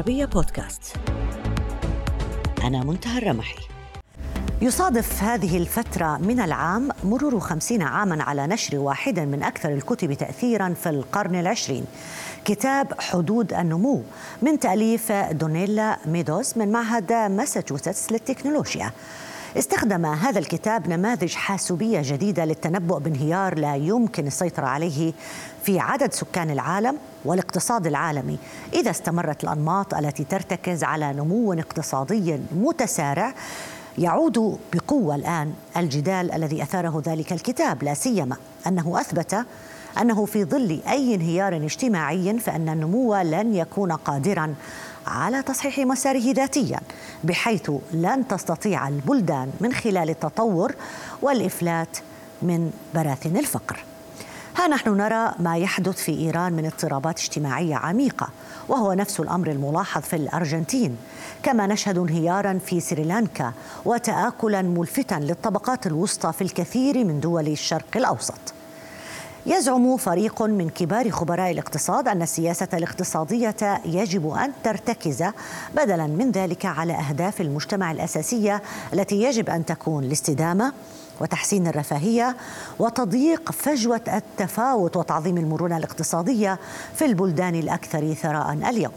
العربية بودكاست. أنا منتهى الرمحي. يصادف هذه الفترة من العام مرور خمسين عاما على نشر واحد من أكثر الكتب تأثيرا في القرن العشرين. كتاب حدود النمو من تأليف دونيلا ميدوس من معهد ماساتشوستس للتكنولوجيا. استخدم هذا الكتاب نماذج حاسوبية جديدة للتنبؤ بانهيار لا يمكن السيطرة عليه في عدد سكان العالم والاقتصاد العالمي إذا استمرت الأنماط التي ترتكز على نمو اقتصادي متسارع يعود بقوة الآن الجدال الذي أثاره ذلك الكتاب لا سيما أنه أثبت أنه في ظل أي انهيار اجتماعي فإن النمو لن يكون قادرا على تصحيح مساره ذاتيا بحيث لن تستطيع البلدان من خلال التطور والإفلات من براثن الفقر. ها نحن نرى ما يحدث في إيران من اضطرابات اجتماعية عميقة وهو نفس الأمر الملاحظ في الأرجنتين. كما نشهد انهيارا في سريلانكا وتاكلا ملفتا للطبقات الوسطى في الكثير من دول الشرق الأوسط. يزعم فريق من كبار خبراء الاقتصاد أن السياسة الاقتصادية يجب أن ترتكز بدلا من ذلك على أهداف المجتمع الأساسية التي يجب أن تكون الاستدامه وتحسين الرفاهية وتضييق فجوة التفاوت وتعظيم المرونة الاقتصادية في البلدان الأكثر ثراء اليوم.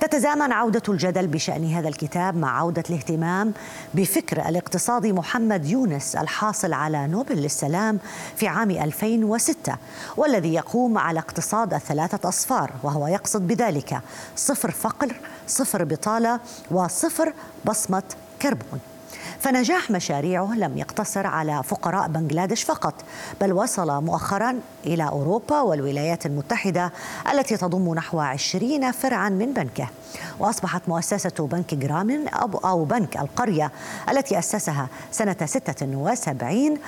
تتزامن عودة الجدل بشأن هذا الكتاب مع عودة الاهتمام بفكر الاقتصادي محمد يونس الحاصل على نوبل للسلام في عام 2006 والذي يقوم على اقتصاد الثلاثة أصفار وهو يقصد بذلك صفر فقر صفر بطالة وصفر بصمة كربون. فنجاح مشاريعه لم يقتصر على فقراء بنغلاديش فقط بل وصل مؤخرا إلى أوروبا والولايات المتحدة التي تضم نحو عشرين فرعا من بنكه. وأصبحت مؤسسة بنك جرامين أو بنك القرية التي أسسها سنة 76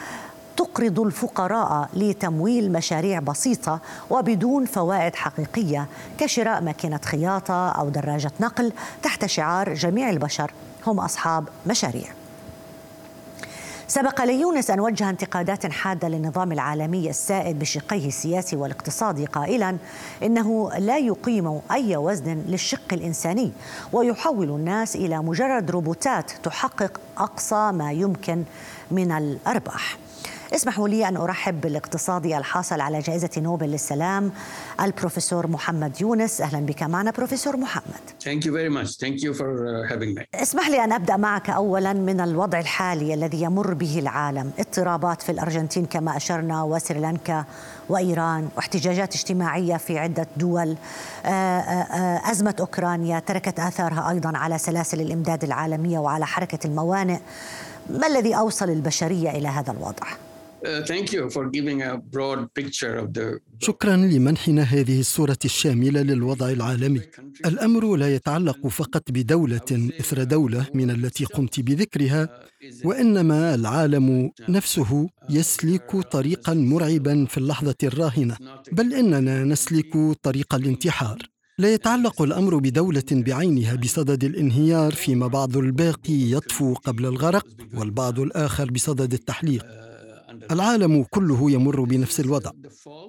تقرض الفقراء لتمويل مشاريع بسيطة وبدون فوائد حقيقية كشراء ماكينة خياطة أو دراجة نقل تحت شعار جميع البشر. هم أصحاب مشاريع. سبق ليونس أن وجه انتقادات حادة للنظام العالمي السائد بشقيه السياسي والاقتصادي قائلا إنه لا يقيم أي وزن للشق الإنساني ويحول الناس إلى مجرد روبوتات تحقق أقصى ما يمكن من الأرباح. اسمحوا لي أن أرحب بالاقتصادي الحاصل على جائزة نوبل للسلام البروفيسور محمد يونس أهلا بك معنا بروفيسور محمد Thank you very much. Thank you for uh, having me. اسمح لي أن أبدأ معك أولا من الوضع الحالي الذي يمر به العالم اضطرابات في الأرجنتين كما أشرنا وسريلانكا وإيران واحتجاجات اجتماعية في عدة دول آه، آه، أزمة أوكرانيا تركت آثارها أيضا على سلاسل الإمداد العالمية وعلى حركة الموانئ ما الذي أوصل البشرية إلى هذا الوضع؟ Uh, شكرا لمنحنا هذه الصورة الشاملة للوضع العالمي. الأمر لا يتعلق فقط بدولة إثر دولة من التي قمت بذكرها، وإنما العالم نفسه يسلك طريقا مرعبا في اللحظة الراهنة، بل إننا نسلك طريق الانتحار. لا يتعلق الأمر بدولة بعينها بصدد الانهيار فيما بعض الباقي يطفو قبل الغرق والبعض الآخر بصدد التحليق. العالم كله يمر بنفس الوضع.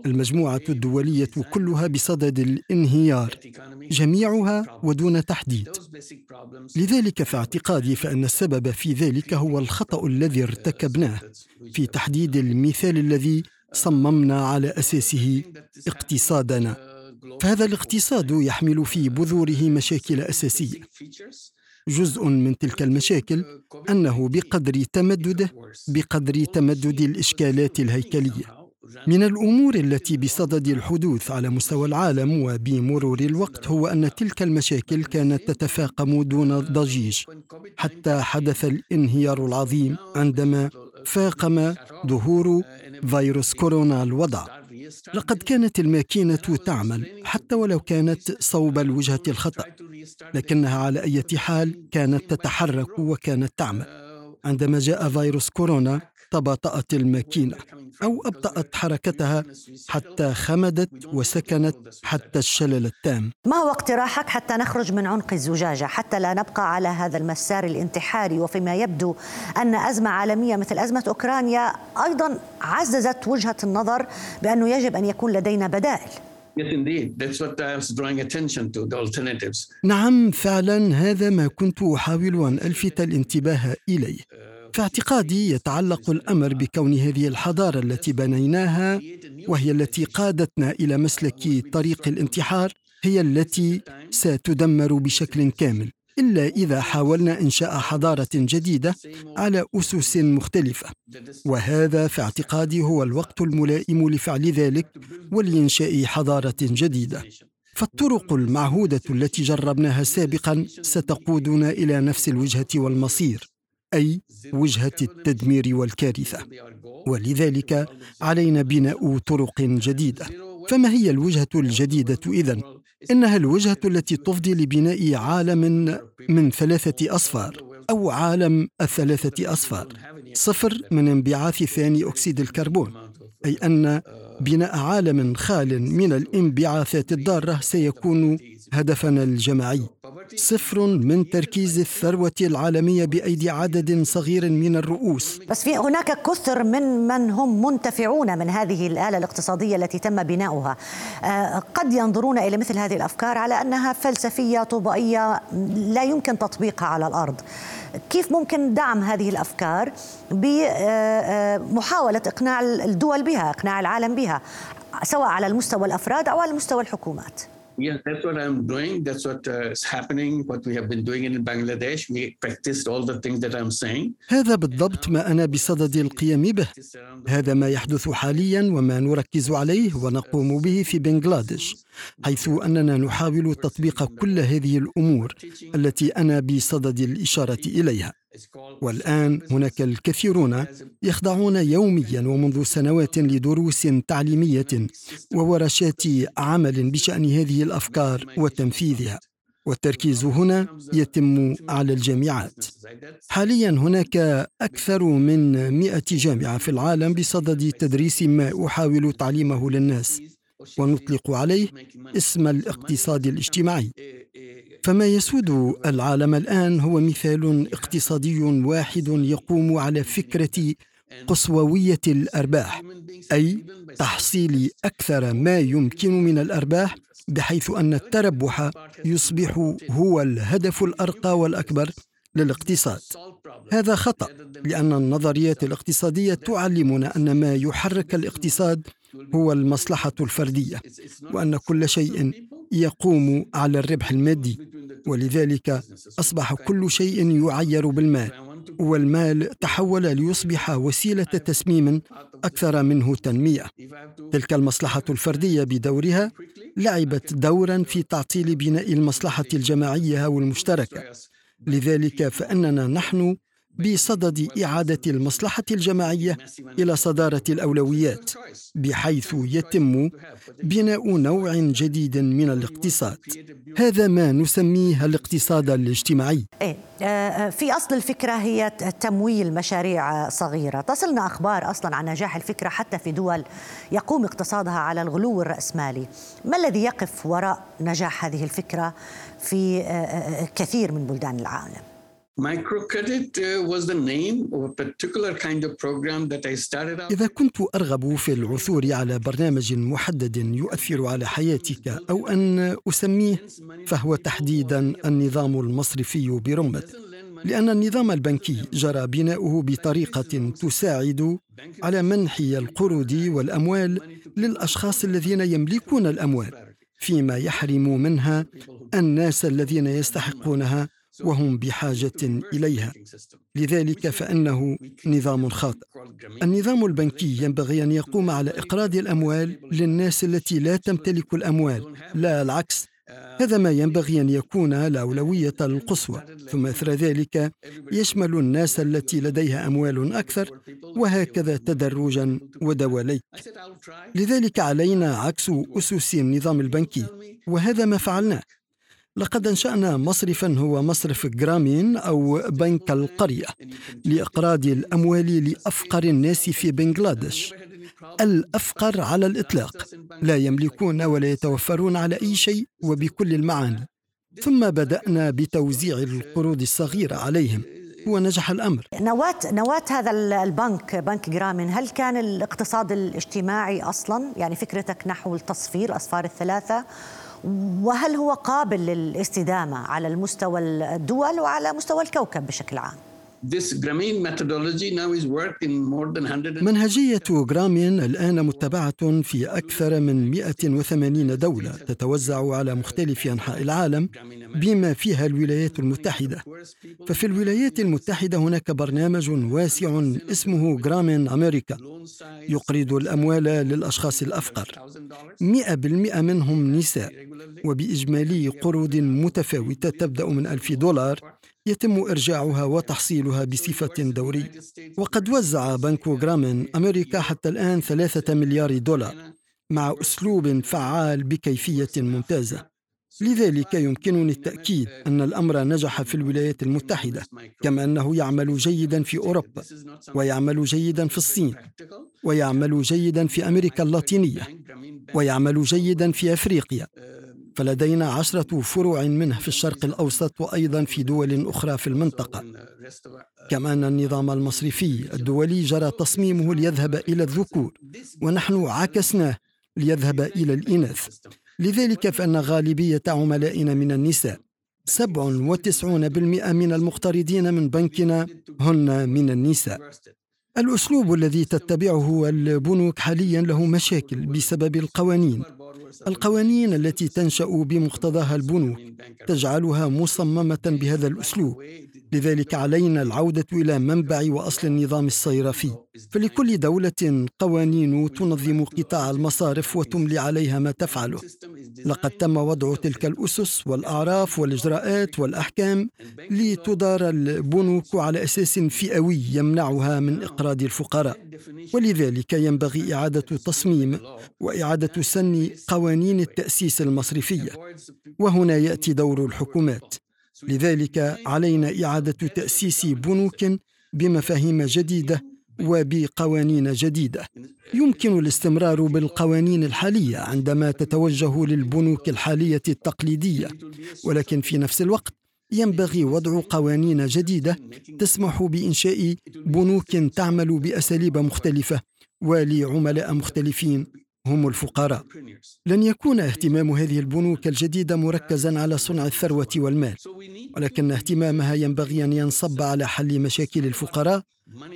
المجموعة الدولية كلها بصدد الانهيار جميعها ودون تحديد. لذلك في اعتقادي فإن السبب في ذلك هو الخطأ الذي ارتكبناه. في تحديد المثال الذي صممنا على أساسه اقتصادنا. فهذا الاقتصاد يحمل في بذوره مشاكل أساسية. جزء من تلك المشاكل أنه بقدر تمدده بقدر تمدد الإشكالات الهيكلية. من الأمور التي بصدد الحدوث على مستوى العالم وبمرور الوقت هو أن تلك المشاكل كانت تتفاقم دون ضجيج. حتى حدث الانهيار العظيم عندما فاقم ظهور فيروس كورونا الوضع. لقد كانت الماكينة تعمل حتى ولو كانت صوب الوجهة الخطأ لكنها على أي حال كانت تتحرك وكانت تعمل. عندما جاء فيروس كورونا تباطأت الماكينة أو أبطأت حركتها حتى خمدت وسكنت حتى الشلل التام. ما هو اقتراحك حتى نخرج من عنق الزجاجة حتى لا نبقى على هذا المسار الانتحاري؟ وفيما يبدو أن أزمة عالمية مثل أزمة أوكرانيا أيضا عززت وجهة النظر بأنه يجب أن يكون لدينا بدائل. نعم فعلا هذا ما كنت أحاول أن ألفت الانتباه إليه. في اعتقادي يتعلق الأمر بكون هذه الحضارة التي بنيناها وهي التي قادتنا إلى مسلك طريق الانتحار هي التي ستدمر بشكل كامل إلا إذا حاولنا إنشاء حضارة جديدة على أسس مختلفة. وهذا في اعتقادي هو الوقت الملائم لفعل ذلك ولإنشاء حضارة جديدة. فالطرق المعهودة التي جربناها سابقا ستقودنا إلى نفس الوجهة والمصير. أي وجهة التدمير والكارثة. ولذلك علينا بناء طرق جديدة. فما هي الوجهة الجديدة إذن؟ إنها الوجهة التي تفضي لبناء عالم من ثلاثة أصفار أو عالم الثلاثة أصفار. صفر من انبعاث ثاني أكسيد الكربون أي أن بناء عالم خال من الانبعاثات الضارة سيكون هدفنا الجماعي. صفر من تركيز الثروة العالمية بأيدي عدد صغير من الرؤوس. بس في هناك كثر من من هم منتفعون من هذه الآلة الاقتصادية التي تم بناؤها. آه، قد ينظرون إلى مثل هذه الأفكار على أنها فلسفية طبائية لا يمكن تطبيقها على الأرض. كيف ممكن دعم هذه الأفكار بمحاولة إقناع الدول بها إقناع العالم بها سواء على المستوى الأفراد أو على مستوى الحكومات؟ Yes, that's what I'm doing. That's what uh, is happening. What we have been doing in Bangladesh. We practiced all the things that I'm saying. هذا بالضبط ما أنا بصدد القيام به. هذا ما يحدث حاليا وما نركز عليه ونقوم به في بنغلاديش، حيث أننا نحاول تطبيق كل هذه الأمور التي أنا بصدد الإشارة إليها. والآن هناك الكثيرون يخضعون يوميا ومنذ سنوات لدروس تعليمية وورشات عمل بشأن هذه الأفكار وتنفيذها. والتركيز هنا يتم على الجامعات. حاليا هناك أكثر من مئة جامعة في العالم بصدد تدريس ما أحاول تعليمه للناس ونطلق عليه اسم الاقتصاد الاجتماعي. فما يسود العالم الآن هو مثال اقتصادي واحد يقوم على فكرة قصوويه الأرباح أي تحصيل أكثر ما يمكن من الأرباح بحيث أن التربح يصبح هو الهدف الأرقى والأكبر للاقتصاد. هذا خطأ لأن النظريات الاقتصادية تعلمنا أن ما يحرك الاقتصاد هو المصلحة الفردية وأن كل شيء يقوم على الربح المادي. ولذلك أصبح كل شيء يعير بالمال. والمال تحول ليصبح وسيلة تسميم أكثر منه تنمية. تلك المصلحة الفردية بدورها لعبت دورا في تعطيل بناء المصلحة الجماعية أو المشتركه لذلك فإننا نحن بصدد إعادة المصلحة الجماعية إلى صدارة الأولويات بحيث يتم بناء نوع جديد من الاقتصاد. هذا ما نسميه الاقتصاد الاجتماعي. إيه؟ آه، آه، في أصل الفكرة هي تمويل مشاريع صغيرة. تصلنا أخبار أصلا عن نجاح الفكرة حتى في دول يقوم اقتصادها على الغلو الرأسمالي. ما الذي يقف وراء نجاح هذه الفكرة في آه، كثير من بلدان العالم؟ إذا كنت أرغب في العثور على برنامج محدد يؤثر على حياتك أو أن أسميه فهو تحديدا النظام المصرفي برمته لأن النظام البنكي جرى بناؤه بطريقة تساعد على منح القروض والأموال للأشخاص الذين يملكون الأموال فيما يحرم منها الناس الذين يستحقونها وهم بحاجة إليها. لذلك فإنه نظام خاطئ. النظام البنكي ينبغي أن يقوم على إقراض الأموال للناس التي لا تمتلك الأموال لا العكس. هذا ما ينبغي أن يكون الأولوية القصوى. ثم أثر ذلك يشمل الناس التي لديها أموال أكثر وهكذا تدرجا ودواليك لذلك علينا عكس أسس النظام البنكي وهذا ما فعلناه. لقد أنشأنا مصرفا هو مصرف جرامين أو بنك القرية لإقراض الأموال لأفقر الناس في بنغلاديش. الأفقر على الإطلاق. لا يملكون ولا يتوفرون على أي شيء وبكل المعاني. ثم بدأنا بتوزيع القروض الصغيرة عليهم. ونجح الأمر. نواة نواة هذا البنك بنك جرامين هل كان الاقتصاد الاجتماعي أصلا؟ يعني فكرتك نحو التصفير الأصفار الثلاثة وهل هو قابل للاستدامة على المستوى الدول وعلى مستوى الكوكب بشكل عام؟ منهجية جرامين الآن متبعة في أكثر من 180 دولة تتوزع على مختلف أنحاء العالم بما فيها الولايات المتحدة. ففي الولايات المتحدة هناك برنامج واسع اسمه جرامين أمريكا يقرض الأموال للأشخاص الأفقر. 100% منهم نساء. وبإجمالي قروض متفاوتة تبدأ من ألف دولار يتم إرجاعها وتحصيلها بصفة دورية. وقد وزع بنك جرامين أمريكا حتى الآن ثلاثة مليار دولار مع أسلوب فعال بكيفية ممتازة. لذلك يمكنني التأكيد أن الأمر نجح في الولايات المتحدة كما أنه يعمل جيدا في أوروبا ويعمل جيدا في الصين ويعمل جيدا في أمريكا اللاتينية ويعمل جيدا في أفريقيا. فلدينا عشرة فروع منه في الشرق الأوسط وأيضا في دول أخرى في المنطقة. كما أن النظام المصرفي الدولي جرى تصميمه ليذهب إلى الذكور ونحن عكسناه ليذهب إلى الإناث. لذلك فإن غالبية عملائنا من النساء 97% من المقترضين من بنكنا هن من النساء. الأسلوب الذي تتبعه البنوك حاليا له مشاكل بسبب القوانين. القوانين التي تنشأ بمقتضاها البنوك تجعلها مصممة بهذا الأسلوب. لذلك علينا العودة إلى منبع وأصل النظام الصيرفي فلكل دولة قوانين تنظم قطاع المصارف وتملي عليها ما تفعله. لقد تم وضع تلك الأسس والأعراف والإجراءات والأحكام لتدار البنوك على أساس فئوي يمنعها من إقراض الفقراء. ولذلك ينبغي إعادة تصميم وإعادة سن قوانين التأسيس المصرفية وهنا يأتي دور الحكومات. لذلك علينا إعادة تأسيس بنوك بمفاهيم جديدة وبقوانين جديدة. يمكن الاستمرار بالقوانين الحالية عندما تتوجه للبنوك الحالية التقليدية ولكن في نفس الوقت ينبغي وضع قوانين جديدة تسمح بإنشاء بنوك تعمل بأساليب مختلفة ولعملاء مختلفين. هم الفقراء. لن يكون اهتمام هذه البنوك الجديدة مركزا على صنع الثروة والمال ولكن اهتمامها ينبغي أن ينصب على حل مشاكل الفقراء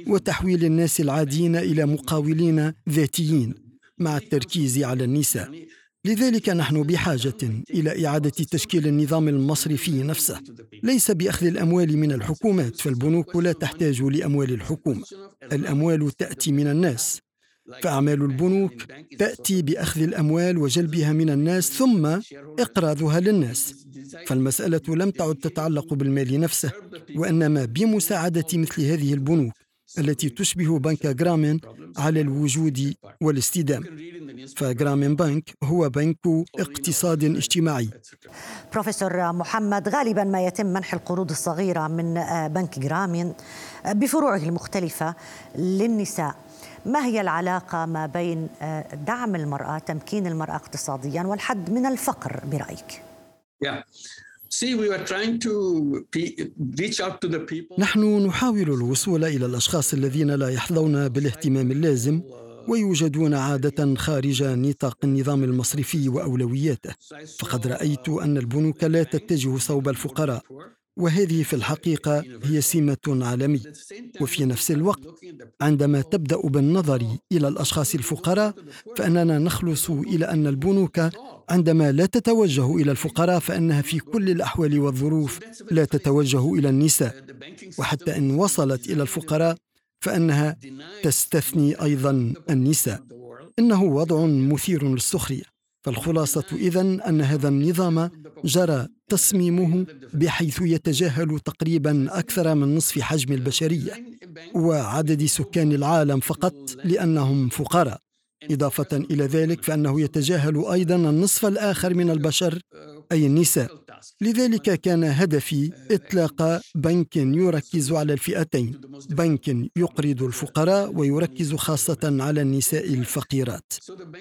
وتحويل الناس العاديين إلى مقاولين ذاتيين مع التركيز على النساء. لذلك نحن بحاجة إلى إعادة تشكيل النظام المصرفي نفسه. ليس بأخذ الأموال من الحكومات فالبنوك لا تحتاج لأموال الحكومة. الأموال تأتي من الناس. فأعمال البنوك تأتي بأخذ الأموال وجلبها من الناس ثم إقراضها للناس. فالمسألة لم تعد تتعلق بالمال نفسه وإنما بمساعدة مثل هذه البنوك التي تشبه بنك جرامين على الوجود والاستدامة. فجرامين بنك هو بنك اقتصاد اجتماعي. بروفيسور محمد غالبا ما يتم منح القروض الصغيرة من بنك جرامين بفروعه المختلفة للنساء. ما هي العلاقة ما بين آه، دعم المرأة تمكين المرأة اقتصاديا والحد من الفقر برأيك؟ نحن نحاول الوصول إلى الأشخاص الذين لا يحظون بالاهتمام اللازم ويوجدون عادة خارج نطاق النظام المصرفي وأولوياته. فقد رأيت أن البنوك لا تتجه صوب الفقراء. وهذه في الحقيقة هي سمة عالمية. وفي نفس الوقت عندما تبدأ بالنظر إلى الأشخاص الفقراء فإننا نخلص إلى أن البنوك عندما لا تتوجه إلى الفقراء فإنها في كل الأحوال والظروف لا تتوجه إلى النساء. وحتى إن وصلت إلى الفقراء فإنها تستثني أيضا النساء. إنه وضع مثير للسخرية. فالخلاصة إذن أن هذا النظام جرى تصميمه بحيث يتجاهل تقريبا أكثر من نصف حجم البشرية وعدد سكان العالم فقط لأنهم فقراء. إضافة إلى ذلك فإنه يتجاهل أيضا النصف الآخر من البشر أي النساء. لذلك كان هدفي إطلاق بنك يركز على الفئتين. بنك يقرض الفقراء ويركز خاصة على النساء الفقيرات.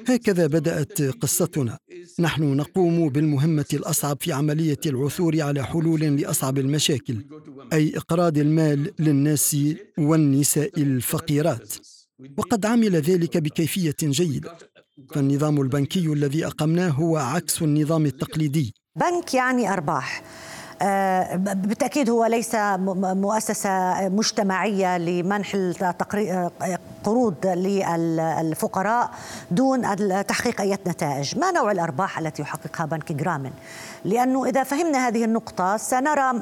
هكذا بدأت قصتنا. نحن نقوم بالمهمة الأصعب في عملية العثور على حلول لأصعب المشاكل أي إقراض المال للناس والنساء الفقيرات. وقد عمل ذلك بكيفية جيدة. فالنظام البنكي الذي أقمناه هو عكس النظام التقليدي. بنك يعني أرباح. آه، بالتأكيد هو ليس مؤسسة مجتمعية لمنح قروض للفقراء دون تحقيق أي نتائج. ما نوع الأرباح التي يحققها بنك جرامن؟ لأنه إذا فهمنا هذه النقطة سنرى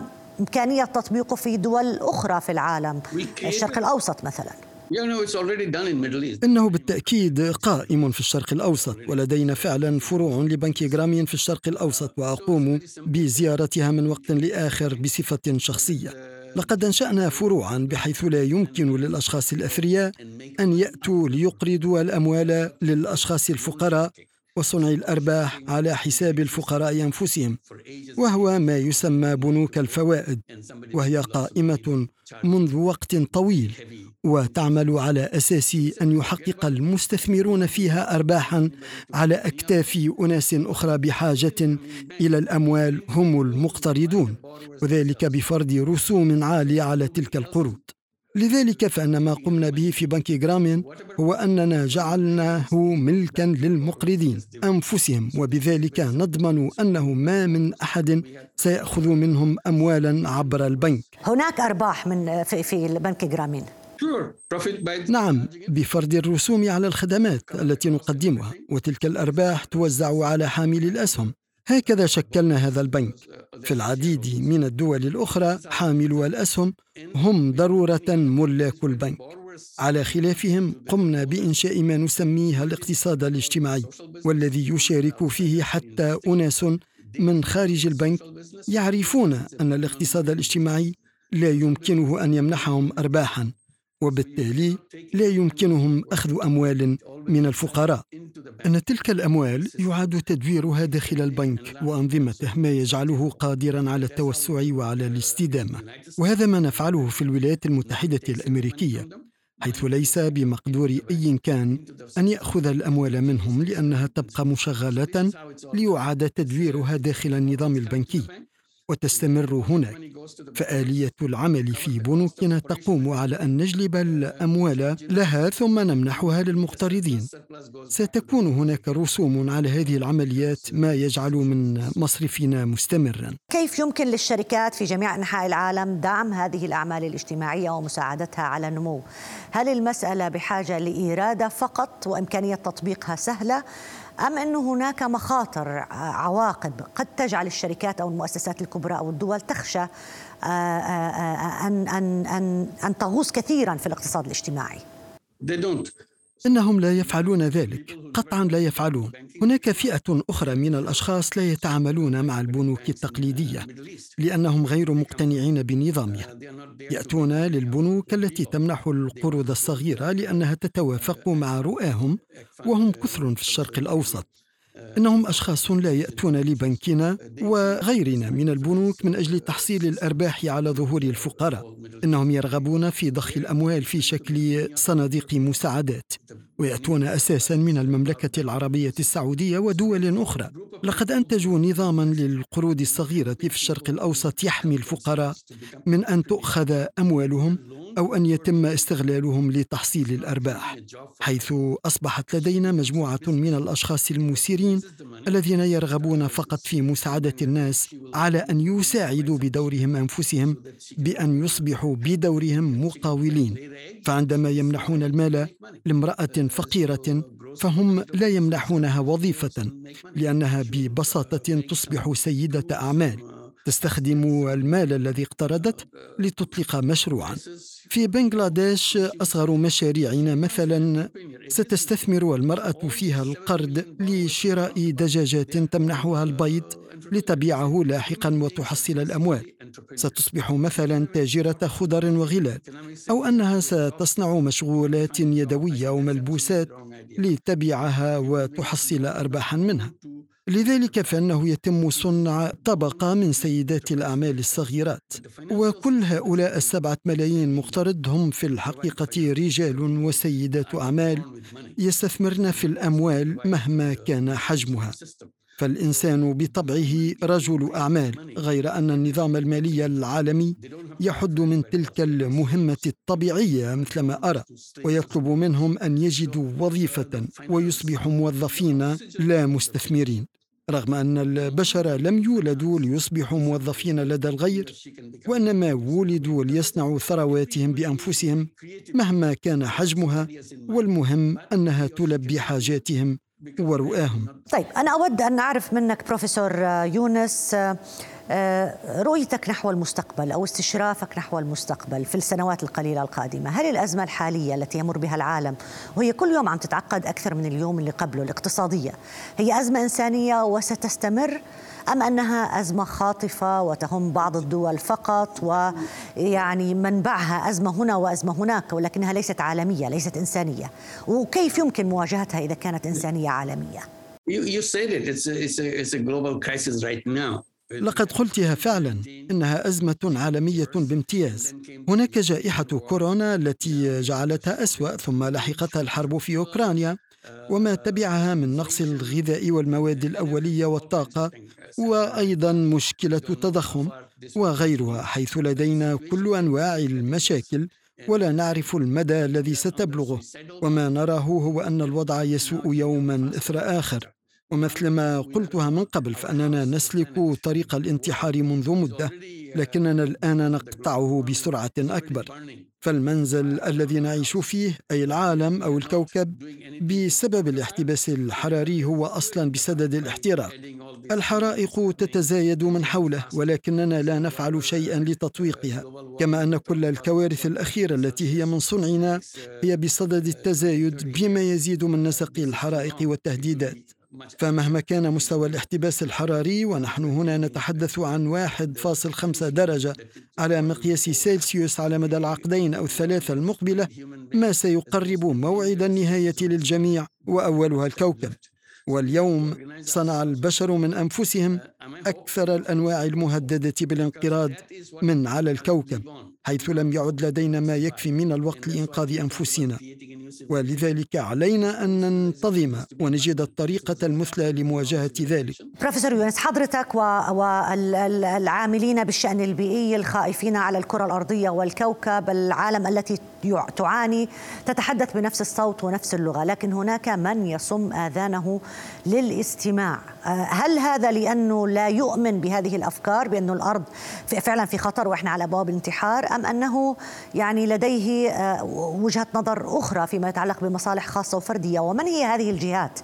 إمكانية تطبيقه في دول أخرى في العالم. الشرق الأوسط مثلاً. إنه بالتأكيد قائم في الشرق الأوسط ولدينا فعلا فروع لبنك جرامين في الشرق الأوسط وأقوم بزيارتها من وقت لآخر بصفة شخصية. لقد أنشأنا فروعا بحيث لا يمكن للأشخاص الأثرياء أن يأتوا ليقرضوا الأموال للأشخاص الفقراء وصنع الأرباح على حساب الفقراء أنفسهم وهو ما يسمى بنوك الفوائد وهي قائمة منذ وقت طويل وتعمل على أساس أن يحقق المستثمرون فيها ارباحا على أكتاف أناس أخرى بحاجة إلى الأموال هم المقترضون وذلك بفرض رسوم عالية على تلك القروض. لذلك فإن ما قمنا به في بنك جرامين هو أننا جعلناه ملكا للمقرضين أنفسهم وبذلك نضمن أنه ما من أحد سيأخذ منهم اموالا عبر البنك. هناك أرباح من في, في البنك جرامين نعم بفرض الرسوم على الخدمات التي نقدمها وتلك الأرباح توزع على حاملي الأسهم. هكذا شكلنا هذا البنك. في العديد من الدول الأخرى حاملو الاسهم هم ضرورة ملاك البنك. على خلافهم قمنا بإنشاء ما نسميه الاقتصاد الاجتماعي والذي يشارك فيه حتى أناس من خارج البنك يعرفون أن الاقتصاد الاجتماعي لا يمكنه أن يمنحهم ارباحا. وبالتالي لا يمكنهم أخذ أموال من الفقراء. أن تلك الأموال يعاد تدويرها داخل البنك وأنظمته ما يجعله قادرا على التوسع وعلى الاستدامة. وهذا ما نفعله في الولايات المتحدة الأمريكية حيث ليس بمقدور أي كان أن يأخذ الأموال منهم لأنها تبقى مشغلة ليعاد تدويرها داخل النظام البنكي. وتستمر هناك. فآلية العمل في بنوكنا تقوم على أن نجلب الأموال لها ثم نمنحها للمقترضين. ستكون هناك رسوم على هذه العمليات ما يجعل من مصرفنا مستمرا. كيف يمكن للشركات في جميع أنحاء العالم دعم هذه الأعمال الاجتماعية ومساعدتها على النمو؟ هل المسألة بحاجة لإرادة فقط وإمكانية تطبيقها سهلة؟ أم أن هناك مخاطر عواقب قد تجعل الشركات أو المؤسسات الكبرى أو الدول تخشى آه، آه، آه، أن أن أن أن تغوص كثيرا في الاقتصاد الاجتماعي؟ They don't. إنهم لا يفعلون ذلك قطعا لا يفعلون. هناك فئة أخرى من الأشخاص لا يتعاملون مع البنوك التقليدية لأنهم غير مقتنعين بنظامها. يأتون للبنوك التي تمنح القروض الصغيرة لأنها تتوافق مع رؤاهم وهم كثر في الشرق الأوسط. إنهم أشخاص لا يأتون لبنكنا وغيرنا من البنوك من أجل تحصيل الأرباح على ظهور الفقراء. إنهم يرغبون في ضخ الأموال في شكل صناديق مساعدات. ويأتون أساسا من المملكة العربية السعودية ودول أخرى. لقد أنتجوا نظاما للقروض الصغيرة في الشرق الأوسط يحمي الفقراء من أن تؤخذ أموالهم أو أن يتم استغلالهم لتحصيل الأرباح حيث أصبحت لدينا مجموعة من الأشخاص المثيرين الذين يرغبون فقط في مساعدة الناس على أن يساعدوا بدورهم أنفسهم بأن يصبحوا بدورهم مقاولين. فعندما يمنحون المال لامرأة فقيرة فهم لا يمنحونها وظيفة لأنها ببساطة تصبح سيدة أعمال. تستخدم المال الذي اقترضته لتطلق مشروعا. في بنغلاديش أصغر مشاريعنا مثلا ستستثمر المرأة فيها القرض لشراء دجاجات تمنحها البيض. لتبيعه لاحقا وتحصل الأموال. ستصبح مثلا تاجرة خضر وغلال أو أنها ستصنع مشغولات يدوية أو ملبوسات لتبيعها وتحصل أرباحا منها. لذلك فإنه يتم صنع طبقة من سيدات الأعمال الصغيرات. وكل هؤلاء السبعة ملايين مقترض هم في الحقيقة رجال وسيدات أعمال يستثمرن في الأموال مهما كان حجمها. فالإنسان بطبعه رجل أعمال غير أن النظام المالي العالمي يحد من تلك المهمة الطبيعية مثلما أرى ويطلب منهم أن يجدوا وظيفة ويصبحوا موظفين لا مستثمرين. رغم أن البشر لم يولدوا ليصبحوا موظفين لدى الغير وإنما ولدوا ليصنعوا ثرواتهم بأنفسهم مهما كان حجمها والمهم أنها تلبي حاجاتهم ورؤاهم طيب أنا أود أن أعرف منك بروفيسور يونس آه، رؤيتك نحو المستقبل أو استشرافك نحو المستقبل في السنوات القليلة القادمة، هل الأزمة الحالية التي يمر بها العالم وهي كل يوم عم تتعقد أكثر من اليوم اللي قبله الاقتصادية، هي أزمة إنسانية وستستمر أم أنها أزمة خاطفة وتهم بعض الدول فقط ويعني منبعها أزمة هنا وأزمة هناك ولكنها ليست عالمية، ليست إنسانية، وكيف يمكن مواجهتها إذا كانت إنسانية عالمية؟ You, you said it. It's a, it's a, it's a global crisis right now. لقد قلتها فعلا إنها أزمة عالمية بامتياز. هناك جائحة كورونا التي جعلتها أسوأ ثم لحقتها الحرب في أوكرانيا وما تبعها من نقص الغذاء والمواد الأولية والطاقة وأيضا مشكلة التضخم وغيرها حيث لدينا كل أنواع المشاكل ولا نعرف المدى الذي ستبلغه. وما نراه هو أن الوضع يسوء يوما إثر آخر. ومثل ما قلتها من قبل فأننا نسلك طريق الانتحار منذ مدة لكننا الآن نقطعه بسرعة أكبر. فالمنزل الذي نعيش فيه أي العالم أو الكوكب بسبب الاحتباس الحراري هو أصلا بسدد الاحتراق. الحرائق تتزايد من حوله ولكننا لا نفعل شيئا لتطويقها. كما أن كل الكوارث الأخيرة التي هي من صنعنا هي بصدد التزايد بما يزيد من نسق الحرائق والتهديدات. فمهما كان مستوى الاحتباس الحراري ونحن هنا نتحدث عن 1.5 درجة على مقياس سيلسيوس على مدى العقدين أو الثلاثة المقبلة ما سيقرب موعد النهاية للجميع وأولها الكوكب. واليوم صنع البشر من أنفسهم أكثر الأنواع المهددة بالانقراض من على الكوكب. حيث لم يعد لدينا ما يكفي من الوقت لإنقاذ أنفسنا ولذلك علينا أن ننتظم ونجد الطريقة المثلى لمواجهة ذلك. بروفيسور يونس حضرتك والعاملين بالشأن البيئي الخائفين على الكرة الأرضية والكوكب العالم التي تعاني تتحدث بنفس الصوت ونفس اللغة، لكن هناك من يصم آذانه للاستماع. هل هذا لأنه لا يؤمن بهذه الأفكار بأن الأرض فعلا في خطر وإحنا على ابواب الانتحار أم أنه يعني لديه آه، وجهة نظر أخرى فيما يتعلق بمصالح خاصة وفردية؟ ومن هي هذه الجهات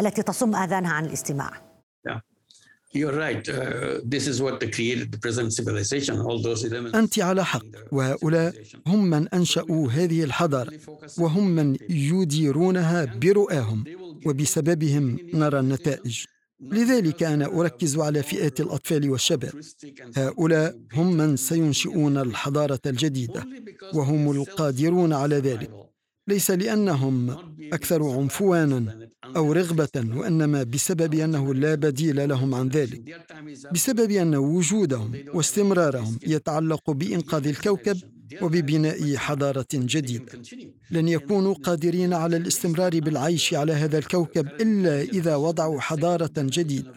التي تصم آذانها عن الاستماع؟ أنت على حق. وهؤلاء هم من أنشأوا هذه الحضارة. وهم من يديرونها برؤاهم. وبسببهم نرى النتائج. لذلك أنا أركز على فئات الأطفال والشباب. هؤلاء هم من سينشئون الحضارة الجديدة وهم القادرون على ذلك. ليس لأنهم أكثر عنفوانا أو رغبة وإنما بسبب أنه لا بديل لهم عن ذلك. بسبب أن وجودهم واستمرارهم يتعلق بإنقاذ الكوكب وببناء حضارة جديدة. لن يكونوا قادرين على الاستمرار بالعيش على هذا الكوكب إلا إذا وضعوا حضارة جديدة.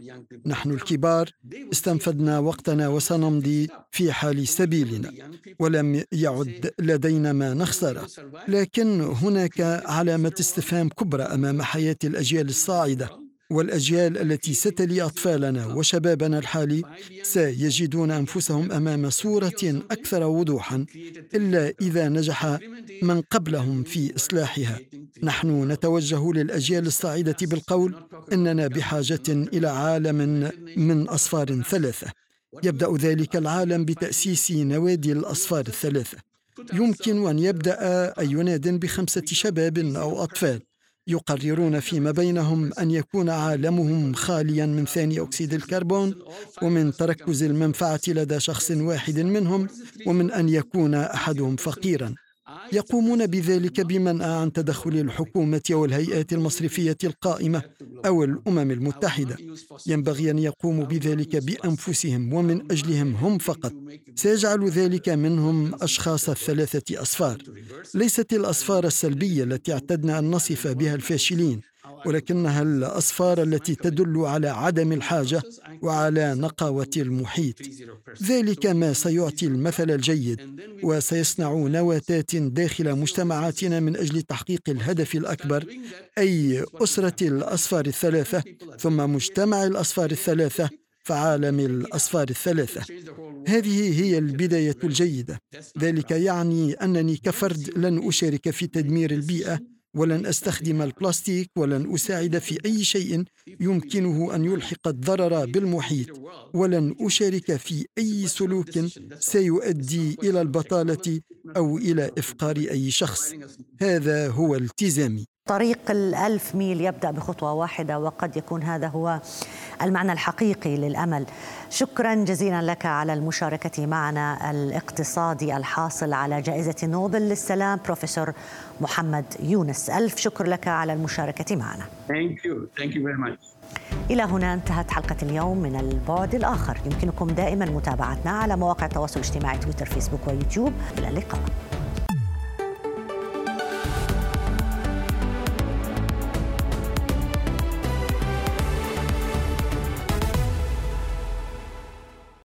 نحن الكبار استنفدنا وقتنا وسنمضي في حال سبيلنا ولم يعد لدينا ما نخسره لكن هناك علامة استفهام كبرى أمام حياة الأجيال الصاعدة. والأجيال التي ستلي أطفالنا وشبابنا الحالي سيجدون أنفسهم أمام صورة أكثر وضوحا إلا إذا نجح من قبلهم في إصلاحها. نحن نتوجه للأجيال الصاعدة بالقول إننا بحاجة إلى عالم من أصفار ثلاثة. يبدأ ذلك العالم بتأسيس نوادي الأصفار الثلاثة. يمكن أن يبدأ أي ناد بخمسة شباب أو أطفال. يقررون فيما بينهم أن يكون عالمهم خاليا من ثاني أكسيد الكربون ومن تركز المنفعة لدى شخص واحد منهم ومن أن يكون أحدهم فقيرا. يقومون بذلك بمنع عن تدخل الحكومة والهيئات المصرفية القائمة أو الأمم المتحدة. ينبغي أن يقوموا بذلك بأنفسهم ومن أجلهم هم فقط. سيجعل ذلك منهم أشخاص الثلاثة أصفار. ليست الأصفار السلبية التي اعتدنا أن نصف بها الفاشلين. ولكنها الأصفار التي تدل على عدم الحاجة وعلى نقاوة المحيط؟ ذلك ما سيعطي المثل الجيد وسيصنع نواتات داخل مجتمعاتنا من أجل تحقيق الهدف الأكبر أي أسرة الأصفار الثلاثة ثم مجتمع الأصفار الثلاثة فعالم الأصفار الثلاثة. هذه هي البداية الجيدة. ذلك يعني أنني كفرد لن أشارك في تدمير البيئة ولن أستخدم البلاستيك ولن أساعد في أي شيء يمكنه أن يلحق الضرر بالمحيط ولن أشارك في أي سلوك سيؤدي إلى البطالة أو إلى إفقار أي شخص. هذا هو التزامي. طريق الألف ميل يبدأ بخطوة واحدة وقد يكون هذا هو المعنى الحقيقي للأمل. شكرا جزيلا لك على المشاركة معنا الاقتصادي الحاصل على جائزة نوبل للسلام بروفيسور محمد يونس. ألف شكر لك على المشاركة معنا. Thank you. Thank you very much. إلى هنا انتهت حلقة اليوم من البعد الآخر. يمكنكم دائما متابعتنا على مواقع التواصل الاجتماعي تويتر فيسبوك ويوتيوب. إلى اللقاء.